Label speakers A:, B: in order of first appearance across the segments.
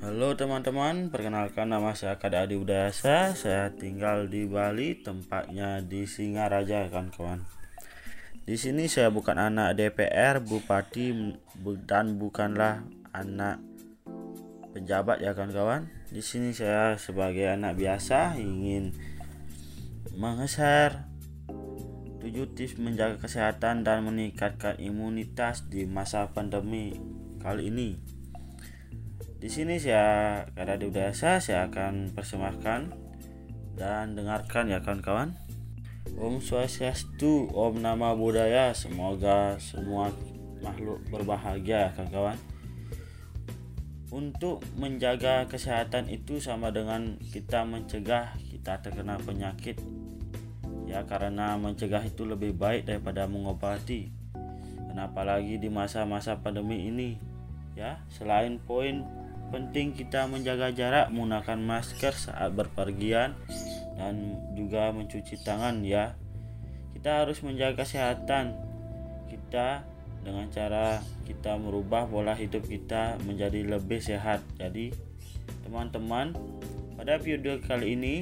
A: Halo teman-teman, perkenalkan nama saya Kada Adi Udayasa. Saya tinggal di Bali, tempatnya di Singaraja, kawan-kawan. Di sini saya bukan anak DPR, bupati, dan bukanlah anak pejabat ya kawan-kawan. Di sini saya sebagai anak biasa ingin mengshare tujuh tips menjaga kesehatan dan meningkatkan imunitas di masa pandemi kali ini. Di sini saya kada di udasa saya akan persembahkan dan dengarkan ya kawan-kawan. Om Swastiastu, Om Nama Budaya. Semoga semua makhluk berbahagia kawan-kawan. Untuk menjaga kesehatan itu sama dengan kita mencegah kita terkena penyakit. Ya karena mencegah itu lebih baik daripada mengobati. Kenapa lagi di masa-masa pandemi ini? Ya, selain poin penting kita menjaga jarak menggunakan masker saat berpergian dan juga mencuci tangan ya. Kita harus menjaga kesehatan kita dengan cara kita merubah pola hidup kita menjadi lebih sehat. Jadi teman-teman pada video kali ini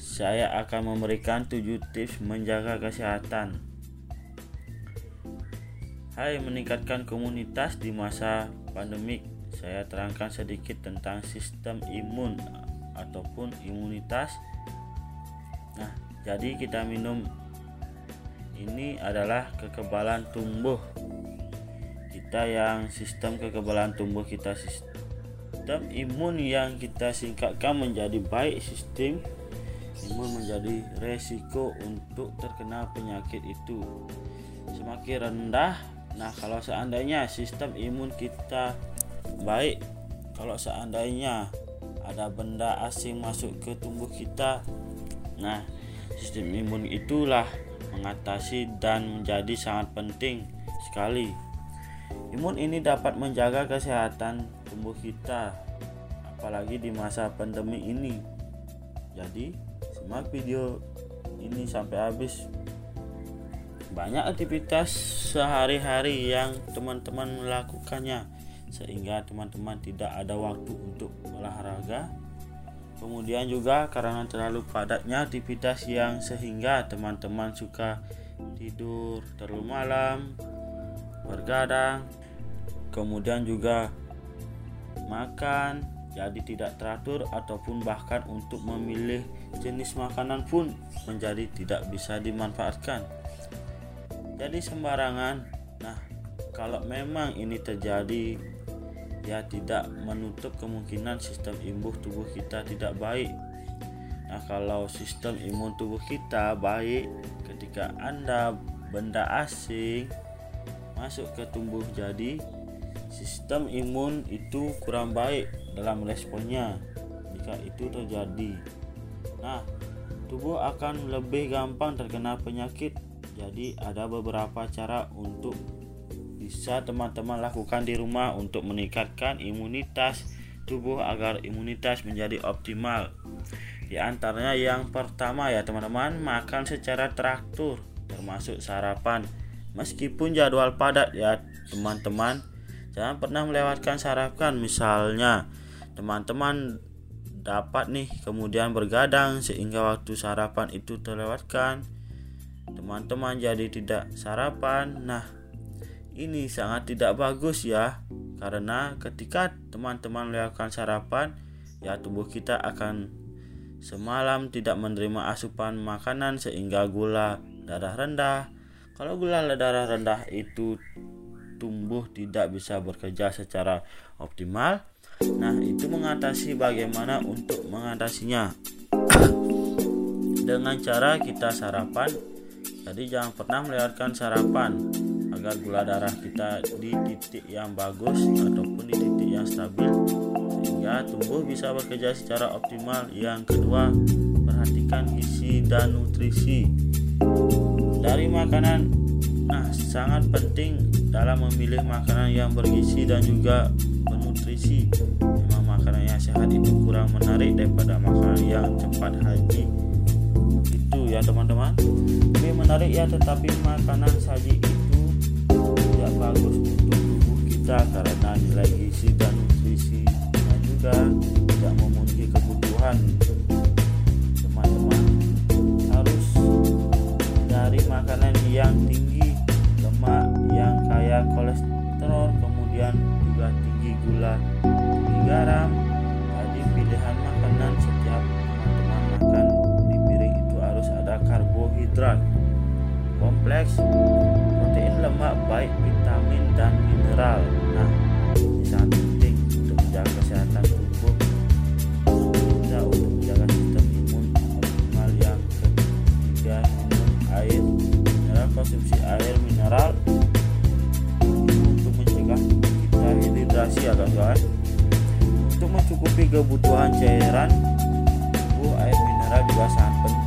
A: saya akan memberikan 7 tips menjaga kesehatan. Hai meningkatkan komunitas di masa pandemik saya terangkan sedikit tentang sistem imun ataupun imunitas. Nah, jadi kita minum ini adalah kekebalan tumbuh. Kita yang sistem kekebalan tumbuh kita sistem imun yang kita singkatkan menjadi baik sistem imun menjadi resiko untuk terkena penyakit itu semakin rendah. Nah, kalau seandainya sistem imun kita baik kalau seandainya ada benda asing masuk ke tubuh kita nah sistem imun itulah mengatasi dan menjadi sangat penting sekali. Imun ini dapat menjaga kesehatan tubuh kita apalagi di masa pandemi ini. Jadi simak video ini sampai habis. Banyak aktivitas sehari-hari yang teman-teman melakukannya sehingga teman-teman tidak ada waktu untuk olahraga kemudian juga karena terlalu padatnya aktivitas yang sehingga teman-teman suka tidur terlalu malam bergadang kemudian juga makan jadi tidak teratur ataupun bahkan untuk memilih jenis makanan pun menjadi tidak bisa dimanfaatkan. Jadi sembarangan. Nah kalau memang ini terjadi ya tidak menutup kemungkinan sistem imun tubuh kita tidak baik. Nah, kalau sistem imun tubuh kita baik ketika Anda benda asing masuk ke tubuh jadi sistem imun itu kurang baik dalam responnya jika itu terjadi. Nah, tubuh akan lebih gampang terkena penyakit. Jadi ada beberapa cara untuk bisa teman-teman lakukan di rumah untuk meningkatkan imunitas tubuh agar imunitas menjadi optimal. Di antaranya yang pertama ya teman-teman, makan secara teratur termasuk sarapan. Meskipun jadwal padat ya teman-teman, jangan pernah melewatkan sarapan. Misalnya teman-teman dapat nih kemudian bergadang sehingga waktu sarapan itu terlewatkan. Teman-teman jadi tidak sarapan. Nah, ini sangat tidak bagus ya karena ketika teman-teman melakukan sarapan ya tubuh kita akan semalam tidak menerima asupan makanan sehingga gula darah rendah. Kalau gula darah rendah itu tumbuh tidak bisa bekerja secara optimal. Nah itu mengatasi bagaimana untuk mengatasinya. Dengan cara kita sarapan jadi jangan pernah melewatkan sarapan agar gula darah kita di titik yang bagus ataupun di titik yang stabil sehingga tubuh bisa bekerja secara optimal. Yang kedua, perhatikan gizi dan nutrisi dari makanan. Nah, sangat penting dalam memilih makanan yang bergizi dan juga bernutrisi. Memang makanan yang sehat itu kurang menarik daripada makanan yang cepat haji. Itu ya teman-teman. Lebih menarik ya tetapi makanan saji itu bagus untuk tubuh kita karena nilai gizi dan nutrisinya juga tidak memenuhi kebutuhan. Teman-teman harus dari makanan yang tinggi lemak yang kaya kolesterol kemudian juga tinggi gula tinggi garam. Jadi pilihan makanan setiap teman-teman makan di piring itu harus ada karbohidrat kompleks protein lemak baik vitamin dan mineral. Nah ini sangat penting untuk menjaga kesehatan tubuh. Kita untuk menjaga sistem imun optimal yang ketiga minum air mineral konsumsi air mineral. Untuk mencegah kita dehidrasi ya kawan untuk mencukupi kebutuhan cairan tubuh air mineral juga sangat penting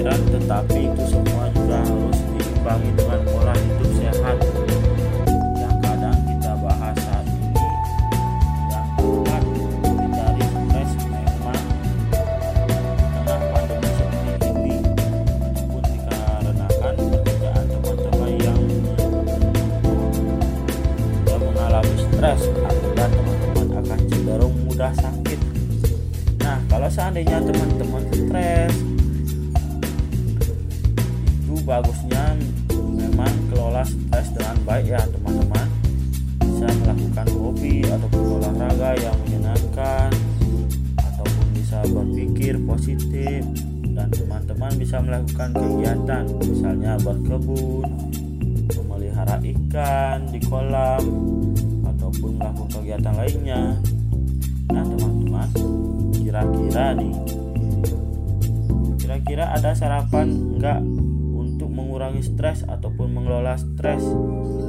A: tetapi itu semua juga harus diimbangi dengan pola hidup sehat. Yang kadang kita bahas saat ini yang keempat hindari stres memang tengah pandemi seperti ini. Ataupun dikarenakan pekerjaan teman-teman yang yang mengalami stres akibat teman-teman akan cenderung mudah sakit. Nah kalau seandainya teman-teman stres bagusnya memang kelola stres dengan baik ya teman-teman. Bisa melakukan hobi ataupun olahraga yang menyenangkan ataupun bisa berpikir positif dan teman-teman bisa melakukan kegiatan. Misalnya berkebun memelihara ikan di kolam ataupun melakukan kegiatan lainnya. Nah teman-teman kira-kira nih kira-kira ada sarapan enggak stres ataupun mengelola stres.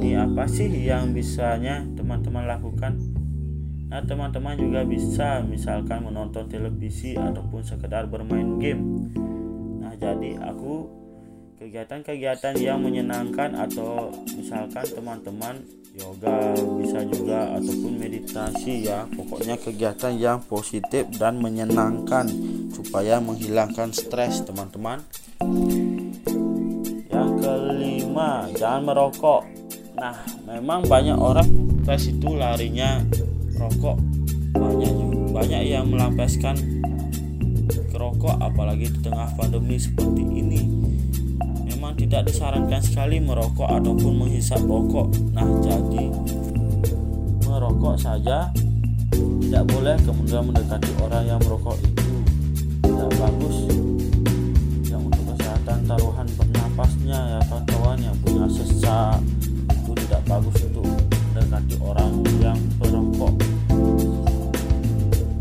A: Ini apa sih yang bisanya teman-teman lakukan? Nah teman-teman juga bisa misalkan menonton televisi ataupun sekedar bermain game. Nah jadi aku kegiatan-kegiatan yang menyenangkan atau misalkan teman-teman yoga bisa juga ataupun meditasi ya. Pokoknya kegiatan yang positif dan menyenangkan supaya menghilangkan stres teman-teman kelima jangan merokok. Nah memang banyak orang stres itu larinya rokok. Banyak banyak yang melampiaskan ke rokok apalagi di tengah pandemi seperti ini. Memang tidak disarankan sekali merokok ataupun menghisap rokok. Nah, jadi merokok saja tidak boleh kemudian mendekati orang yang merokok itu. Tidak bagus. Yang untuk kesehatan taruhan bernapasnya ya kawan-kawan yang punya sesak itu tidak bagus untuk mendekati orang yang perokok.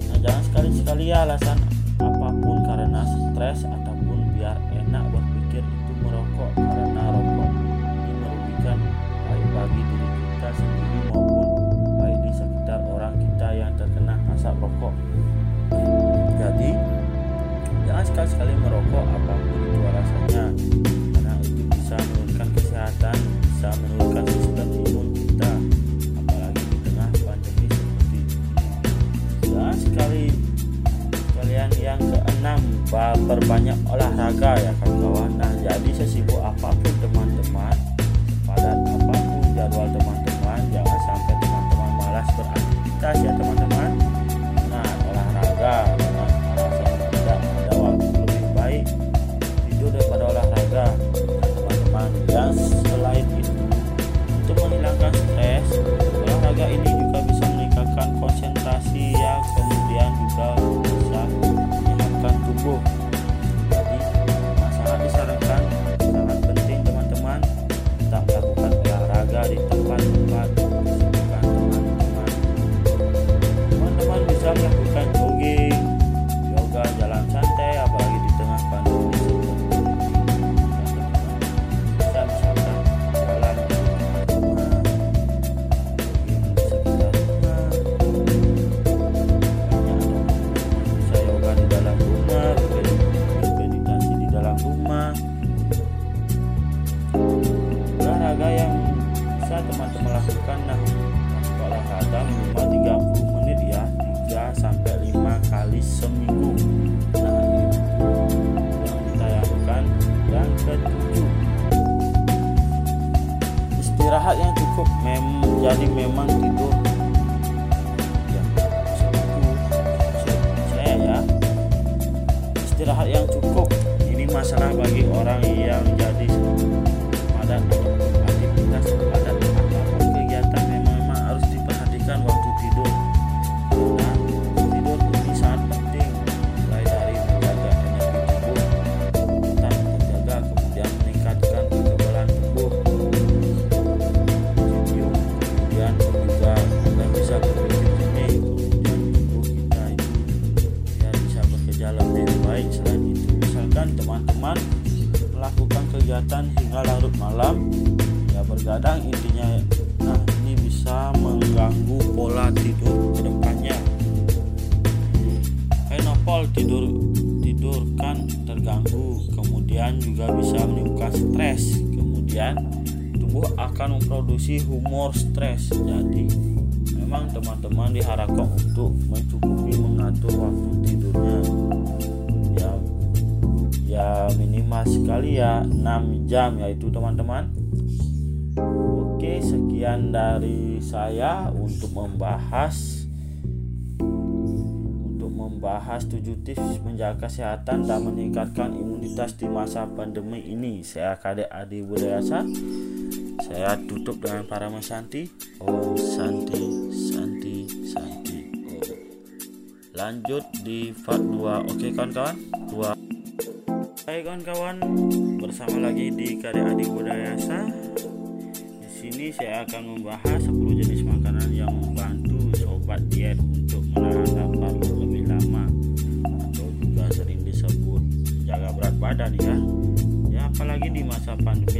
A: Nah, jangan sekali-sekali ya alasan apa pun karena stres ataupun kegiatan hingga larut malam. Ya bergadang intinya nah ini bisa mengganggu pola tidur ke depannya Penopol tidur tidur kan terganggu kemudian juga bisa menimbulkan stres. Kemudian tubuh akan memproduksi humor stres. Jadi memang teman-teman diharapkan untuk mencukupi mengatur waktu tidurnya. ya ya minimal sekali ya 6 jam yaitu teman-teman. Oke sekian dari saya untuk membahas untuk membahas 7 tips menjaga kesehatan dan meningkatkan imunitas di masa pandemi ini. Saya Kadek Adi Budayasa saya tutup dengan para mesanti Oh Santi Santi Santi. Oh. lanjut di part 2 oke kawan-kawan 2 Hai kawan-kawan bersama lagi di Kadek Adi Budayasa. Di sini saya akan membahas 10 jenis makanan yang membantu sobat diet untuk menahan lapar lebih lama atau juga sering disebut jaga berat badan ya. Ya apalagi di masa pandemi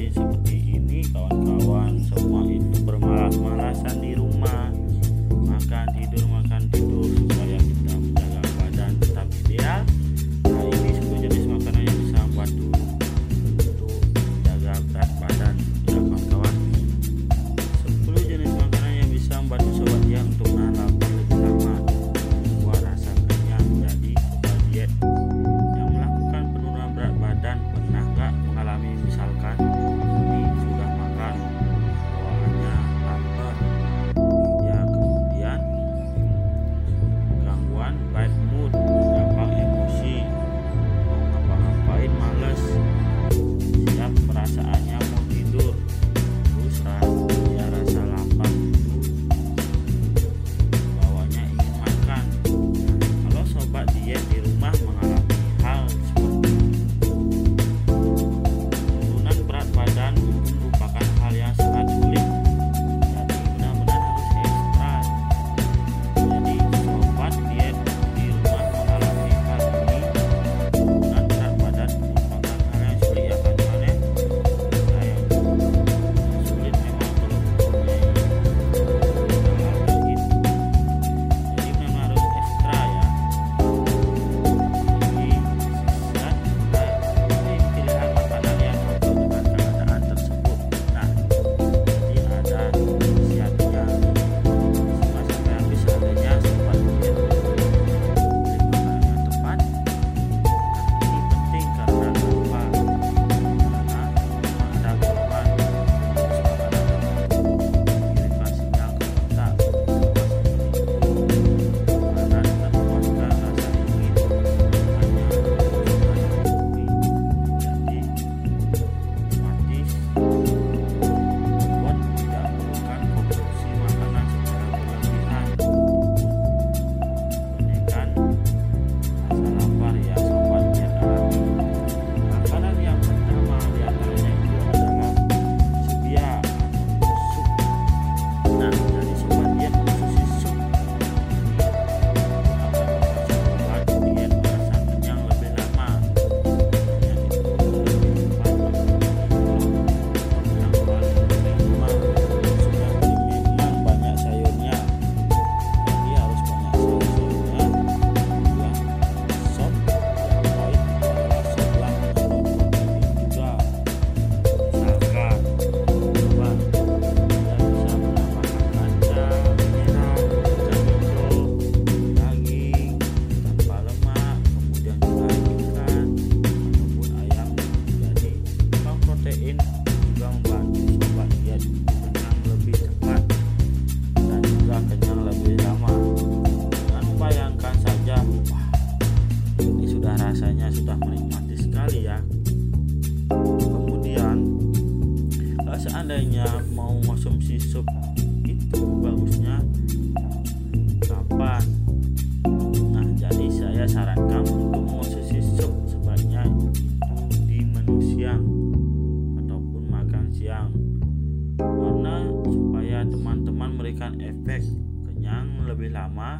A: lama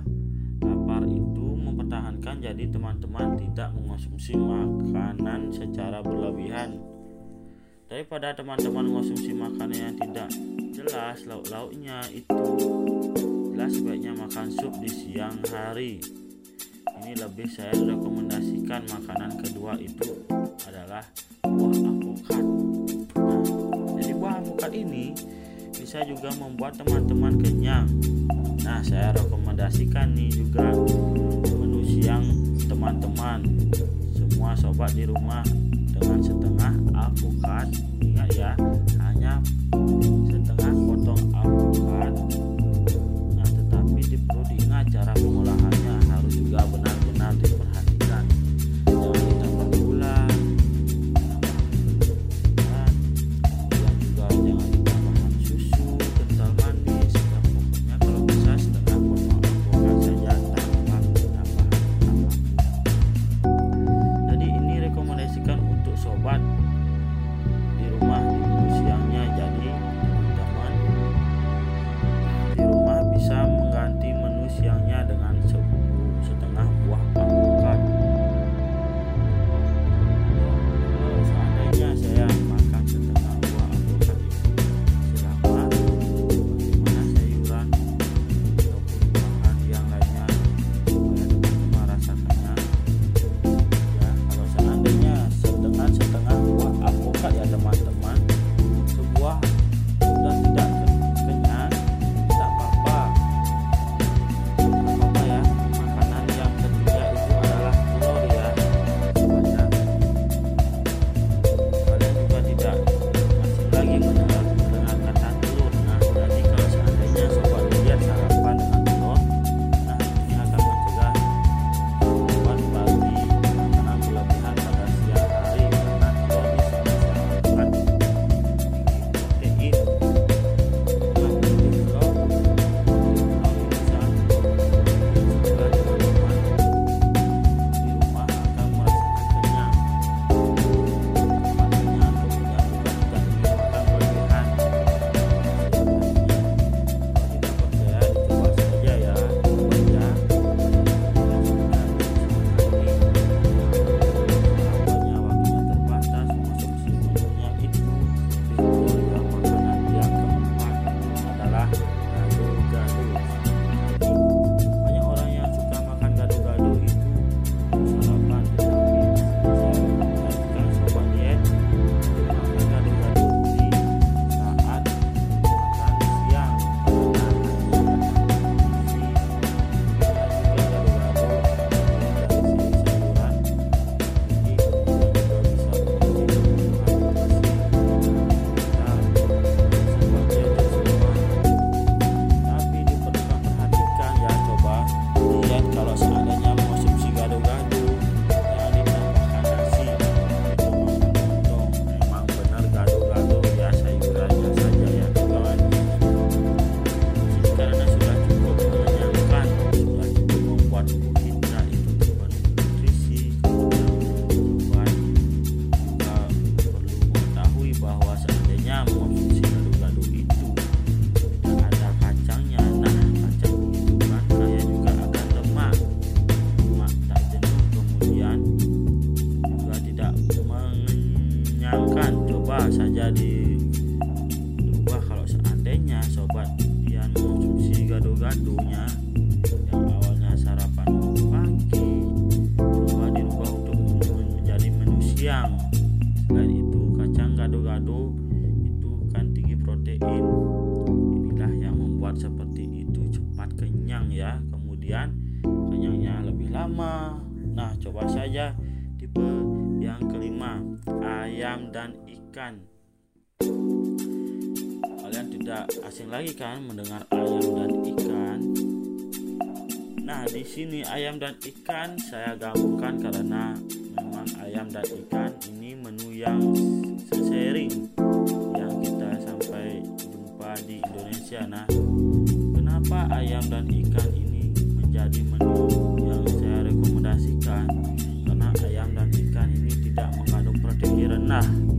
A: lapar itu mempertahankan jadi teman-teman tidak mengonsumsi makanan secara berlebihan. Daripada teman-teman mengonsumsi makanan yang tidak jelas lauk-lauknya itu jelas sebaiknya makan sup di siang hari. Ini lebih saya rekomendasikan makanan kedua itu adalah buah alpukat nah, jadi buah alpukat ini bisa juga membuat teman-teman kenyang nah saya rekomendasikan nih juga menu siang teman-teman. Semua sobat di rumah dengan setengah alpukat. Ingat ya hanya setengah potong alpukat. Nah tetapi perlu diingat cara pengolahannya. Harus juga benar. ayam dan ikan. Saya gabungkan karena memang ayam dan ikan ini menu yang sering yang kita sampai jumpa di Indonesia. Nah kenapa ayam dan ikan ini menjadi menu yang saya rekomendasikan? Karena ayam dan ikan ini tidak mengandung protein rendah.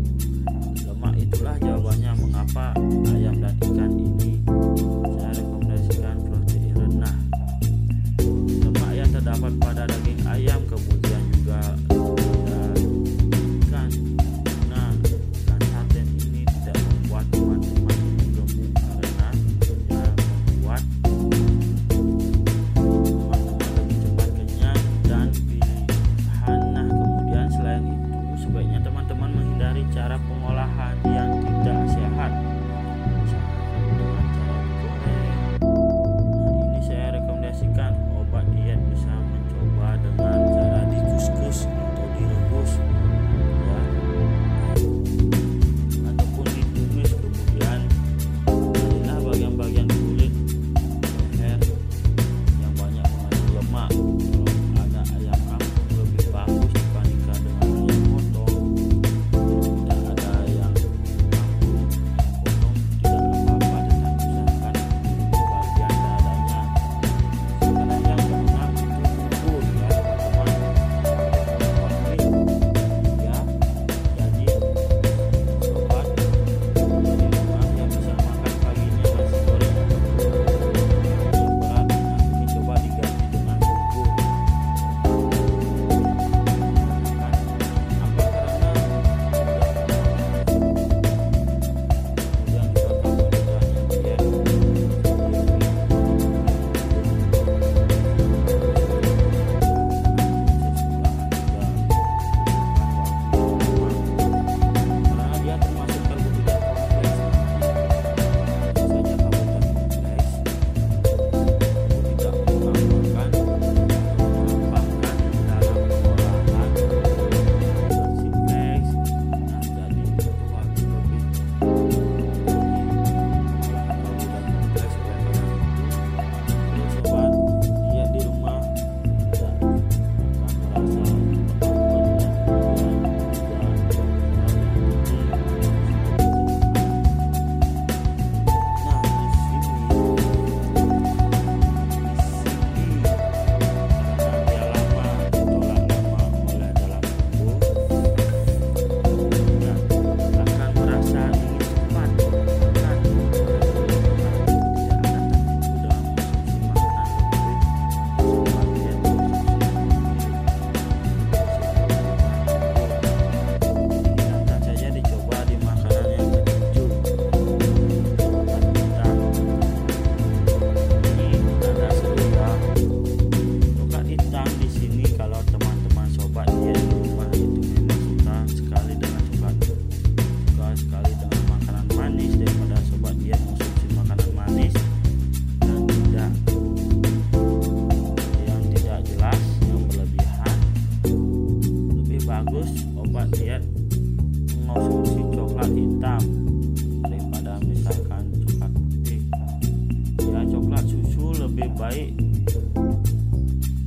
A: Baik.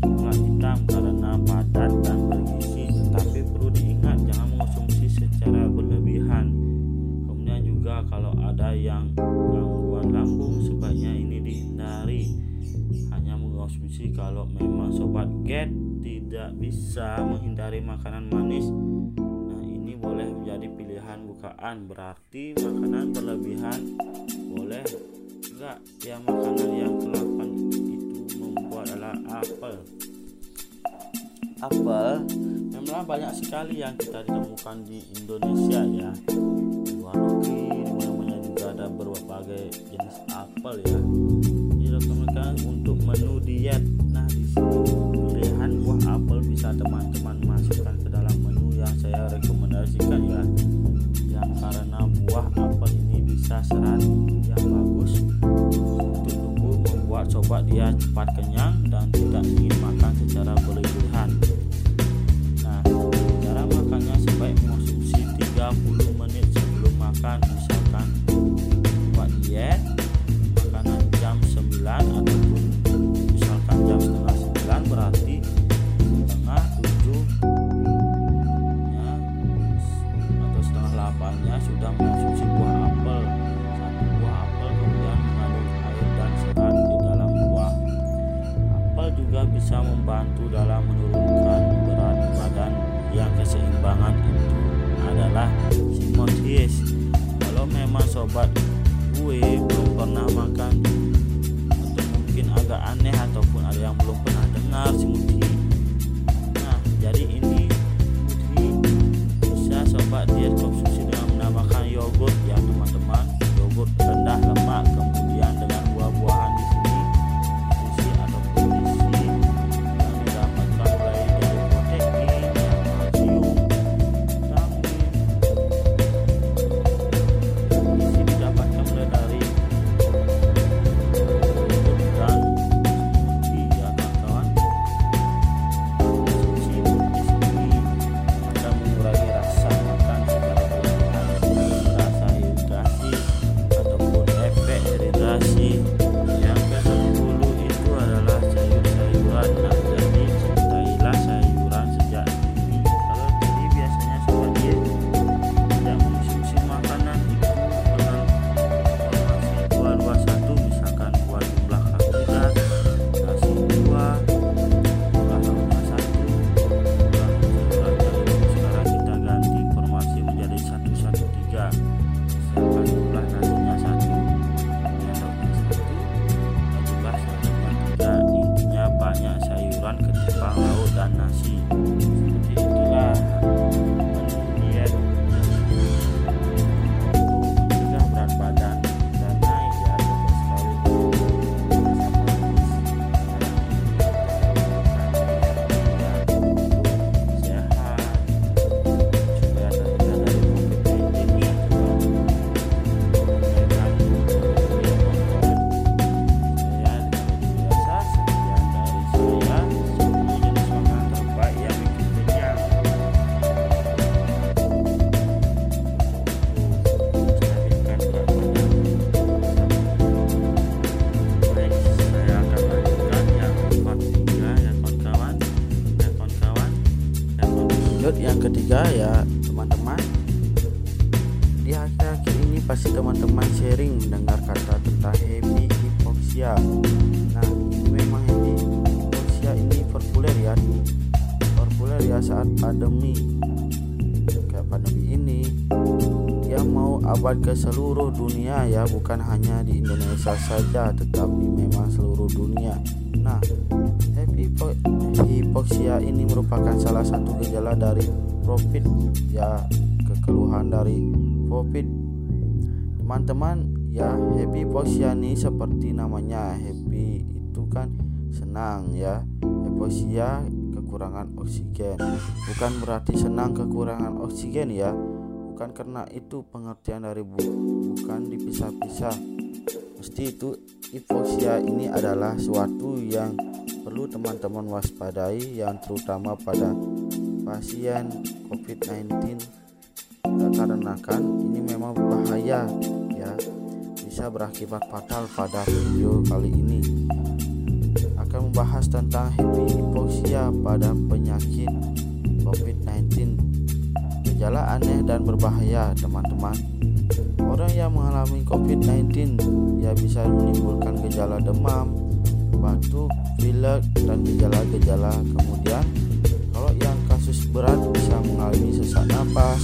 A: Coklat hitam karena padat dan bergizi. Tetapi perlu diingat jangan mengonsumsi secara berlebihan. Kemudian juga kalau ada yang gangguan lambung sebaiknya ini dihindari. Hanya mengonsumsi kalau memang sobat get tidak bisa menghindari makanan berarti makanan berlebihan. Boleh enggak yang makanan yang ke-8 itu membuat adalah apel? Apel? Memang banyak sekali yang kita ditemukan di Indonesia ya. Di luar negeri namanya juga ada berbagai jenis apel ya. Direkomendasikan untuk menu diet. Nah di sini pilihan buah apel bisa teman-teman masukkan ke dalam menu yang saya rekomendasikan serat yang bagus coba dia cepat kenyang dan tidak ingin makan secara berlebihan. Nah, cara makannya sebaik mengonsumsi 30 saja tetapi memang seluruh dunia. Nah hypoxia ini merupakan salah satu gejala dari COVID ya kekeluhan dari COVID teman-teman ya happy hypoxia ini seperti namanya happy itu kan senang ya. Hypoxia kekurangan oksigen. Bukan berarti senang kekurangan oksigen ya. Bukan karena itu pengertian dari bu bukan dipisah-pisah mesti itu hypoxia ini adalah suatu yang perlu teman-teman waspadai yang terutama pada pasien COVID-19 dikarenakan ini memang berbahaya ya. Bisa berakibat fatal pada video kali ini. Akan membahas tentang hypoxia pada penyakit COVID-19 gejala aneh dan berbahaya teman-teman orang yang mengalami COVID-19 dia bisa menimbulkan gejala demam batuk pilek dan gejala-gejala kemudian kalau yang kasus berat bisa mengalami sesak napas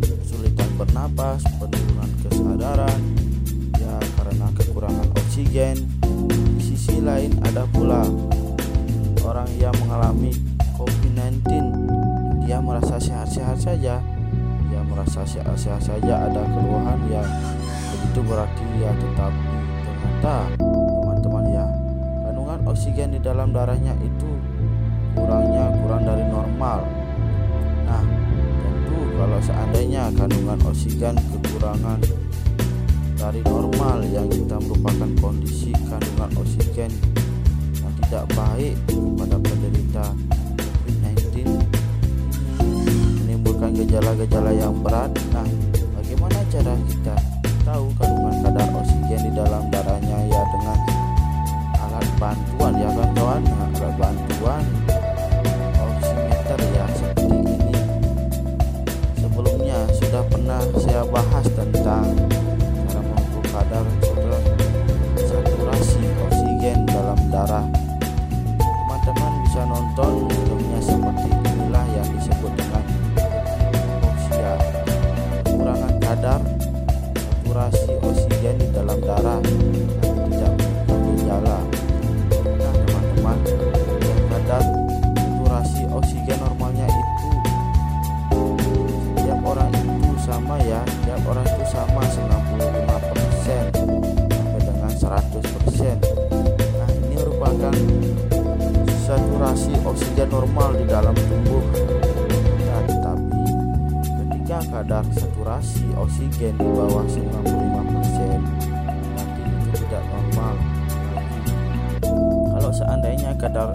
A: kesulitan bernapas penurunan kesadaran ya karena kekurangan oksigen. Di sisi lain ada pula orang yang mengalami COVID-19 dia merasa sehat-sehat saja merasa sehat-sehat saja ada keluhan yang begitu berarti ya tetapi ternyata teman-teman ya. Kandungan oksigen di dalam darahnya itu kurangnya kurang dari normal. Nah tentu kalau seandainya kandungan oksigen kekurangan dari normal yang kita merupakan kondisi kandungan oksigen yang tidak baik pada penderita gejala-gejala yang berat. Nah, bagaimana cara kita tahu kandungan kadar oksigen di dalam darahnya ya dengan alat bantuan ya kawan-kawan, nah, alat bantuan oximeter ya seperti ini. Sebelumnya sudah pernah saya bahas tentang cara mengukur kadar saturasi oksigen dalam darah. Teman-teman bisa nonton
B: darah tapi tidak gejala. Nah teman-teman, kadar saturasi oksigen normalnya itu setiap orang itu sama ya, setiap orang itu sama 95% sampai dengan 100%. Nah ini merupakan saturasi oksigen normal di dalam tubuh. Nah, tetapi ketika kadar saturasi oksigen di bawah 95% Kalau seandainya kadar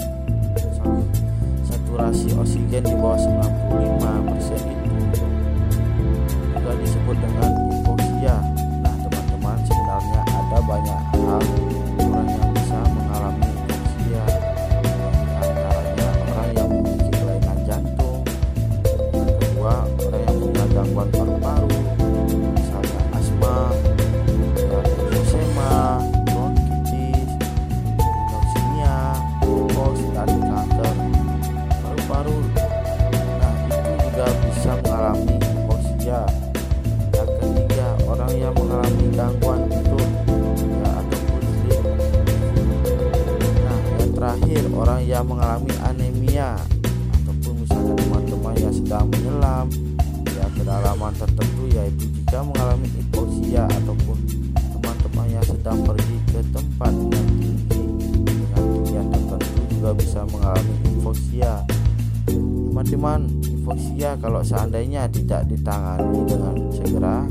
B: saturasi oksigen di bawah 95% itu juga disebut dengan hipoksia. Nah, teman-teman sebenarnya ada banyak hal yang mengalami anemia ataupun misalnya teman-teman yang sedang menyelam ya kedalaman tertentu yaitu jika mengalami hipoksia ataupun teman-teman yang sedang pergi ke tempat yang tinggi dengan ketinggian tertentu juga bisa mengalami hipoksia teman-teman hipoksia kalau seandainya tidak ditangani dengan segera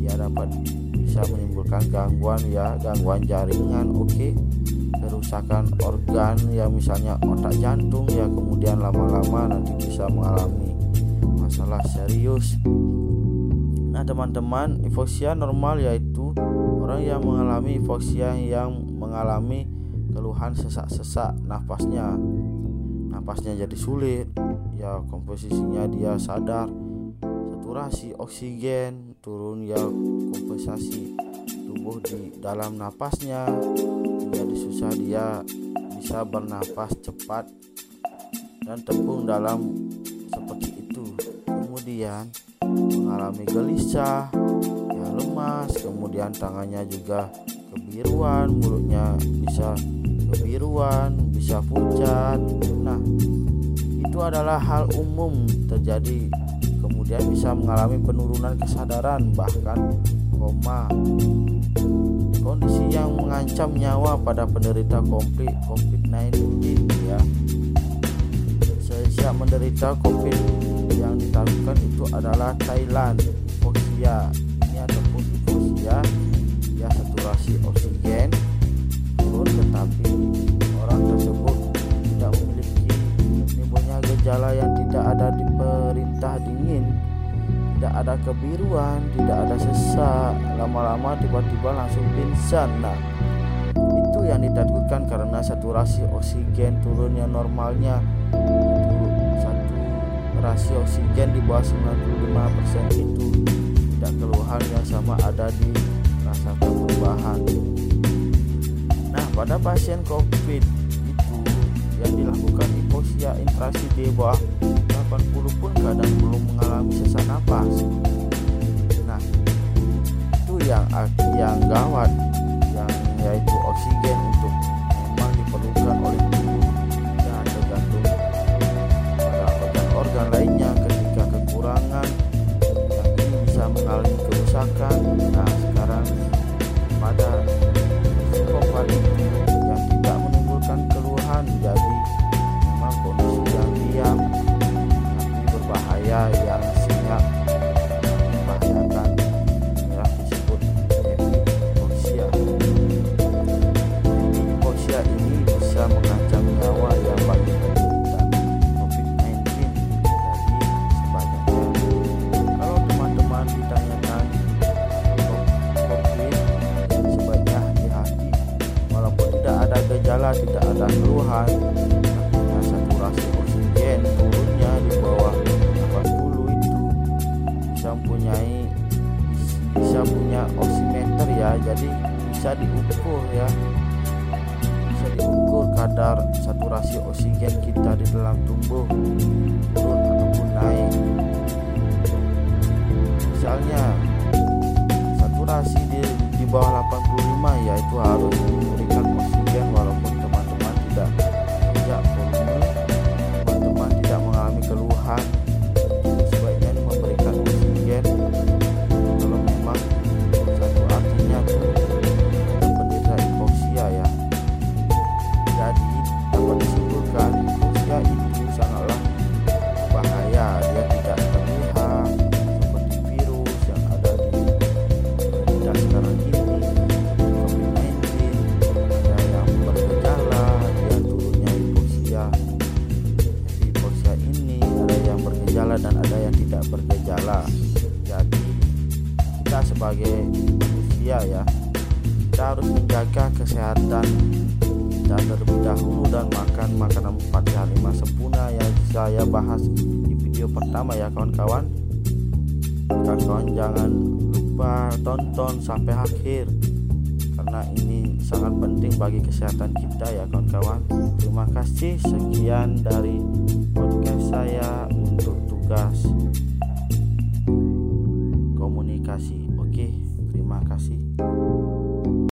B: ya dapat bisa menimbulkan gangguan ya gangguan jaringan oke kerusakan organ ya misalnya otak jantung ya kemudian lama-lama nanti bisa mengalami masalah serius. Nah teman-teman hipoksia normal yaitu orang yang mengalami hipoksia yang mengalami keluhan sesak-sesak nafasnya nafasnya jadi sulit ya komposisinya dia sadar saturasi oksigen turun ya kompensasi tubuh di dalam napasnya susah dia bisa bernapas cepat dan tepung dalam seperti itu. Kemudian mengalami gelisah ya lemas kemudian tangannya juga kebiruan mulutnya bisa kebiruan bisa pucat. Nah itu adalah hal umum terjadi. Kemudian bisa mengalami penurunan kesadaran bahkan koma kondisi yang mengancam nyawa pada penderita konflik COVID-19 ya. Sejak menderita COVID yang ditaklukkan itu adalah Thailand hipoksia ini ataupun hipoksia ya saturasi oksigen. Turun tetapi orang tersebut tidak memiliki menimbulnya gejala yang tidak ada di perintah dingin tidak ada kebiruan tidak ada sesak. Lama-lama tiba-tiba langsung pingsan nah. Itu yang ditakutkan karena saturasi oksigen turunnya normalnya. Satu rasio oksigen di bawah 95% itu tidak keluhan yang sama ada di rasakan perubahan. Nah pada pasien covid itu yang dilakukan hipoksia interaksi di bawah 80 pun kadang belum mengalami sesak napas. Nah itu yang yang gawat yang yaitu oksigen untuk memang diperlukan oleh tubuh dan tergantung pada organ-organ lainnya ketika kekurangan yang ini bisa mengalami kerusakan. Nah sekarang pada psikopat yang tidak menimbulkan keluhan jadi memang kondisi berbahaya yang sangat membahayakan ya disebut hipoksia hipoksia ini bisa mengancam nyawa yang bagi penderita COVID-19 jadi sebaliknya kalau teman-teman ditanyakan COVID sebaiknya hati-hati. Walaupun tidak ada gejala tidak ada keluhan ya. Jadi bisa diukur ya. Bisa diukur kadar saturasi oksigen kita di dalam tubuh turun ataupun naik. Misalnya saturasi di, di bawah 85 itu harus